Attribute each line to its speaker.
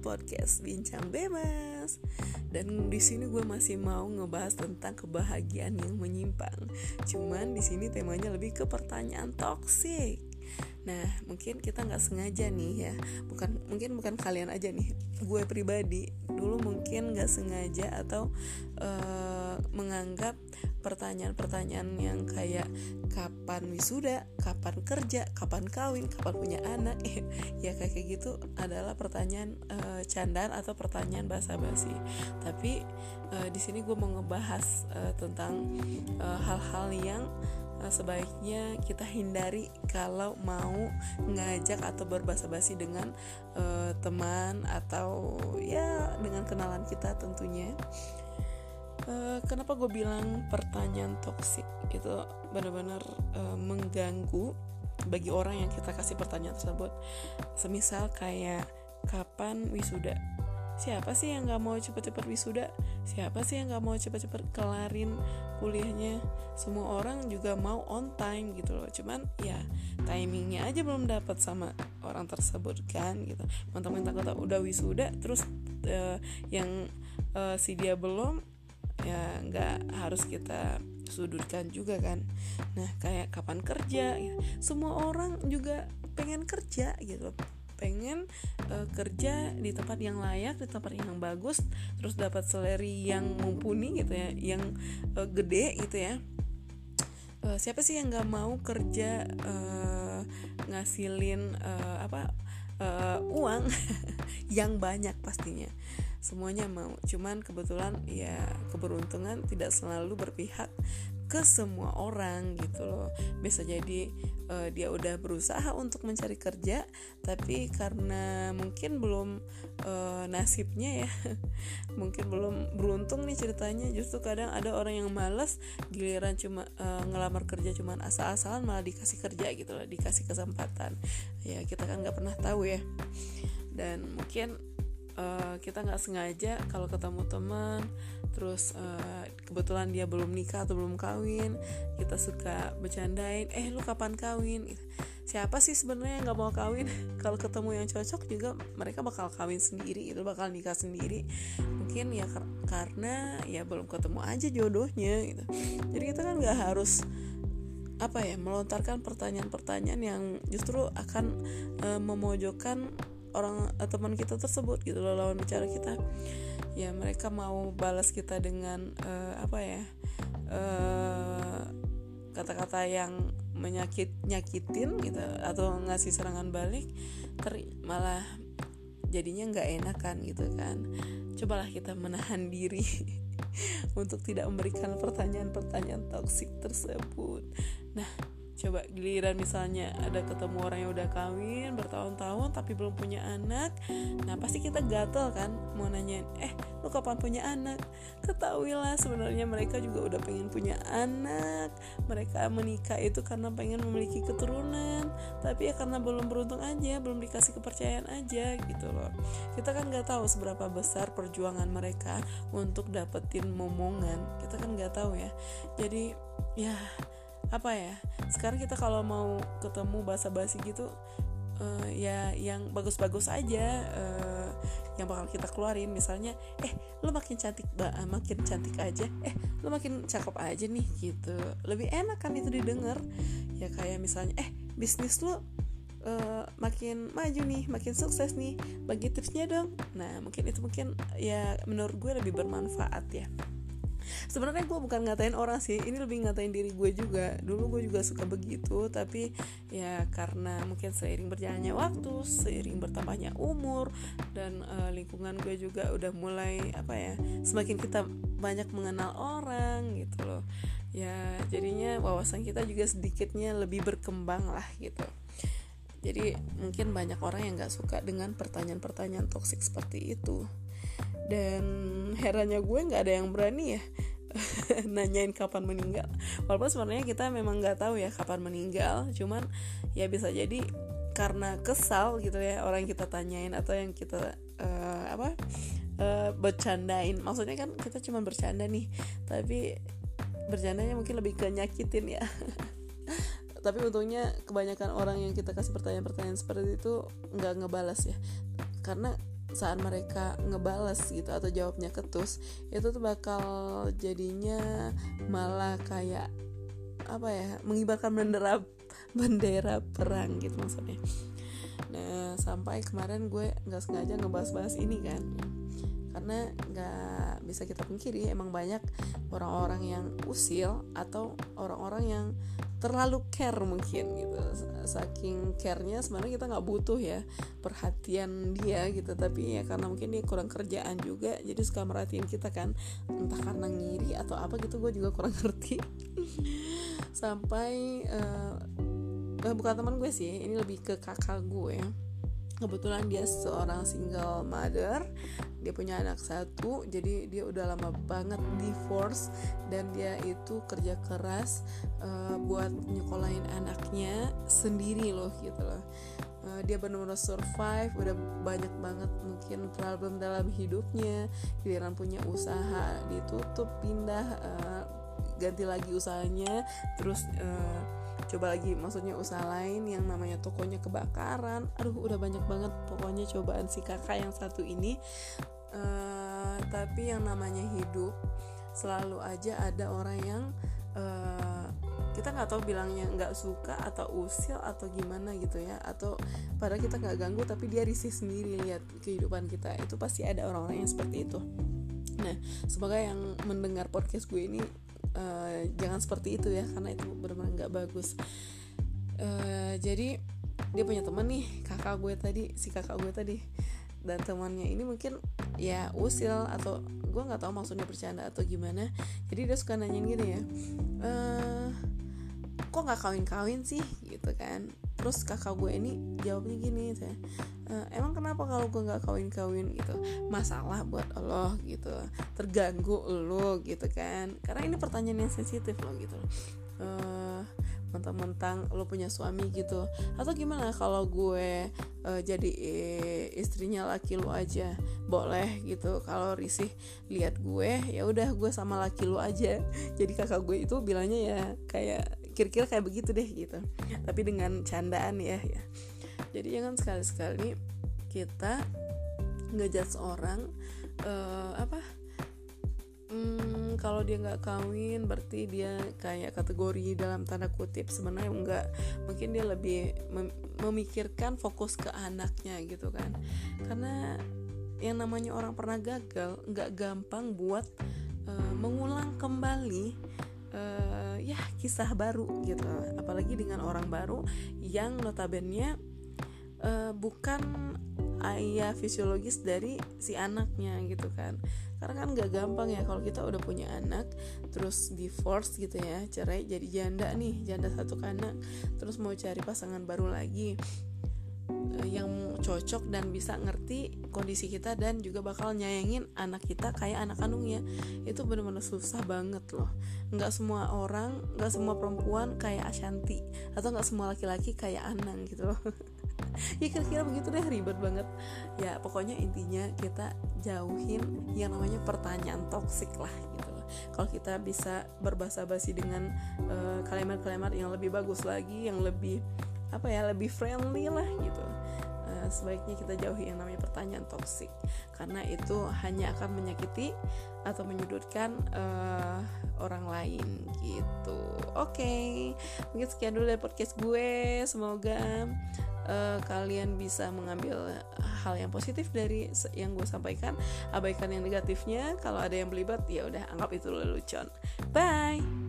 Speaker 1: podcast Bincang Bebas. Dan di sini gue masih mau ngebahas tentang kebahagiaan yang menyimpang. Cuman di sini temanya lebih ke pertanyaan toksik. Nah, mungkin kita nggak sengaja nih ya, bukan mungkin bukan kalian aja nih, gue pribadi dulu mungkin nggak sengaja atau uh, menganggap pertanyaan-pertanyaan yang kayak kapan wisuda, kapan kerja, kapan kawin, kapan punya anak, ya kayak gitu adalah pertanyaan uh, candaan atau pertanyaan basa-basi. Tapi uh, di sini gue mau ngebahas uh, tentang hal-hal yang sebaiknya kita hindari kalau mau ngajak atau berbasa-basi dengan uh, teman atau ya dengan kenalan kita tentunya. Uh, kenapa gue bilang pertanyaan toksik itu benar-benar uh, mengganggu bagi orang yang kita kasih pertanyaan tersebut? Semisal kayak kapan wisuda? Siapa sih yang nggak mau cepet-cepet wisuda? Siapa sih yang nggak mau cepet-cepet kelarin kuliahnya? Semua orang juga mau on time gitu loh. Cuman ya timingnya aja belum dapat sama orang tersebut kan gitu. Mentang-mentang kata udah wisuda terus uh, yang uh, si dia belum ya nggak harus kita sudutkan juga kan. Nah kayak kapan kerja ya. semua orang juga pengen kerja gitu. Pengen uh, kerja di tempat yang layak di tempat yang bagus terus dapat salary yang mumpuni gitu ya yang uh, gede gitu ya. Uh, siapa sih yang nggak mau kerja uh, ngasilin uh, apa uh, uang yang banyak pastinya semuanya mau. Cuman kebetulan ya keberuntungan tidak selalu berpihak ke semua orang gitu loh. Bisa jadi uh, dia udah berusaha untuk mencari kerja tapi karena mungkin belum uh, nasibnya ya mungkin belum beruntung nih ceritanya. Justru kadang ada orang yang malas giliran cuma uh, ngelamar kerja cuman asal-asalan malah dikasih kerja gitu loh dikasih kesempatan. Ya kita kan nggak pernah tahu ya. Dan mungkin uh, kita nggak sengaja kalau ketemu teman terus uh, kebetulan dia belum nikah atau belum kawin kita suka bercandain eh lu kapan kawin? Siapa sih sebenarnya nggak mau kawin? Kalau ketemu yang cocok juga mereka bakal kawin sendiri itu bakal nikah sendiri. Mungkin ya kar karena ya belum ketemu aja jodohnya gitu. Jadi kita kan nggak harus apa ya melontarkan pertanyaan-pertanyaan yang justru akan uh, memojokkan orang uh, teman kita tersebut gitu loh lawan bicara kita. Ya mereka mau balas kita dengan uh, apa ya kata-kata uh, yang menyakit nyakitin gitu atau ngasih serangan balik ter malah jadinya nggak enakan gitu kan. Cobalah kita menahan diri untuk tidak memberikan pertanyaan-pertanyaan toksik tersebut. Nah coba giliran misalnya ada ketemu orang yang udah kawin bertahun-tahun tapi belum punya anak nah pasti kita gatel kan mau nanyain eh lu kapan punya anak? Ketahuilah sebenarnya mereka juga udah pengen punya anak mereka menikah itu karena pengen memiliki keturunan tapi ya karena belum beruntung aja belum dikasih kepercayaan aja gitu loh. Kita kan nggak tahu seberapa besar perjuangan mereka untuk dapetin momongan kita kan nggak tahu ya. Jadi ya apa ya sekarang kita kalau mau ketemu bahasa basi gitu uh, ya yang bagus-bagus aja uh, yang bakal kita keluarin. Misalnya eh lo makin cantik ba makin cantik aja eh lo makin cakep aja nih gitu. Lebih enak kan itu didengar. Ya kayak misalnya eh bisnis lo uh, makin maju nih makin sukses nih bagi tipsnya dong. Nah mungkin itu mungkin ya menurut gue lebih bermanfaat ya sebenarnya gue bukan ngatain orang sih ini lebih ngatain diri gue juga. Dulu gue juga suka begitu tapi ya karena mungkin seiring berjalannya waktu seiring bertambahnya umur dan uh, lingkungan gue juga udah mulai apa ya semakin kita banyak mengenal orang gitu loh. Ya jadinya wawasan kita juga sedikitnya lebih berkembang lah gitu. Jadi mungkin banyak orang yang gak suka dengan pertanyaan-pertanyaan toksik seperti itu. Dan herannya gue nggak ada yang berani ya nanyain kapan meninggal. Walaupun sebenarnya kita memang nggak tahu ya kapan meninggal cuman ya bisa jadi karena kesal gitu ya orang kita tanyain atau yang kita uh, apa uh, bercandain. Maksudnya kan kita cuma bercanda nih tapi bercandanya mungkin lebih ke nyakitin ya. Tapi untungnya kebanyakan orang yang kita kasih pertanyaan-pertanyaan seperti itu nggak ngebalas ya. Karena saat mereka ngebales gitu atau jawabnya ketus itu tuh bakal jadinya malah kayak apa ya mengibarkan bendera bendera perang gitu maksudnya. Nah sampai kemarin gue nggak sengaja ngebahas-bahas ini kan. Karena nggak bisa kita pungkiri emang banyak orang-orang yang usil atau orang-orang yang terlalu care mungkin gitu. Saking carenya sebenarnya kita nggak butuh ya perhatian dia gitu. Tapi ya karena mungkin dia kurang kerjaan juga jadi suka merhatiin kita kan. Entah karena ngiri atau apa gitu gue juga kurang ngerti. Sampai uh, bukan teman gue sih ini lebih ke kakak gue kebetulan dia seorang single mother. Dia punya anak satu jadi dia udah lama banget divorce dan dia itu kerja keras uh, buat nyekolahin anaknya sendiri loh gitu loh. Uh, dia benar-benar survive udah banyak banget mungkin problem dalam hidupnya giliran punya usaha ditutup pindah uh, ganti lagi usahanya terus uh, coba lagi maksudnya usaha lain yang namanya tokonya kebakaran. Aduh udah banyak banget pokoknya cobaan si kakak yang satu ini. Uh, tapi yang namanya hidup selalu aja ada orang yang uh, kita nggak tahu bilangnya nggak suka atau usil atau gimana gitu ya. Atau padahal kita nggak ganggu tapi dia risih sendiri lihat kehidupan kita. Itu pasti ada orang-orang yang seperti itu. Nah semoga yang mendengar podcast gue ini uh, jangan seperti itu ya karena itu benar-benar nggak bagus. Uh, jadi dia punya teman nih kakak gue tadi si kakak gue tadi. Dan temannya ini mungkin ya usil atau gue nggak tahu maksudnya bercanda atau gimana. Jadi dia suka nanyain gini ya uh, kok nggak kawin-kawin sih? Gitu kan. Terus kakak gue ini jawabnya gini saya e, emang kenapa kalau gue nggak kawin-kawin? Gitu. Masalah buat lo gitu. Terganggu lo gitu kan. Karena ini pertanyaan yang sensitif lo gitu. E, mentang-mentang lo punya suami gitu. Atau gimana kalau gue uh, jadi istrinya laki lo aja? Boleh gitu. Kalau risih lihat gue ya udah gue sama laki lo aja. Jadi kakak gue itu bilangnya ya kayak kira-kira kayak begitu deh gitu. Tapi dengan candaan ya ya. Jadi jangan sekali-sekali kita ngejudge orang uh, apa hmm, kalau dia nggak kawin berarti dia kayak kategori dalam tanda kutip sebenarnya enggak mungkin dia lebih mem memikirkan fokus ke anaknya gitu kan. Karena yang namanya orang pernah gagal nggak gampang buat uh, mengulang kembali uh, ya kisah baru gitu. Apalagi dengan orang baru yang notabene uh, bukan ayah fisiologis dari si anaknya gitu kan. Karena kan gak gampang ya kalau kita udah punya anak terus divorce gitu ya. Cerai jadi janda nih janda satu anak terus mau cari pasangan baru lagi Eh, yang cocok dan bisa ngerti kondisi kita dan juga bakal nyayangin anak kita kayak anak kandungnya. Itu bener-bener susah banget loh. Nggak semua orang nggak semua perempuan kayak Ashanti atau nggak semua laki-laki kayak Anang gitu loh. Ya kira-kira begitu deh ribet banget. Ya pokoknya intinya kita jauhin yang namanya pertanyaan toksik lah gitu loh. Kalau kita bisa berbahasa basi dengan uh, kalimat-kalimat yang lebih bagus lagi yang lebih apa ya lebih friendly lah gitu. uh, sebaiknya kita jauhi yang namanya pertanyaan toksik. Karena itu hanya akan menyakiti atau menyudutkan uh, orang lain gitu. Oke okay. mungkin sekian dulu dari podcast gue. Semoga uh, kalian bisa mengambil hal yang positif dari yang gue sampaikan. Abaikan yang negatifnya. Kalau ada yang belibat ya udah anggap itu lelucon. Bye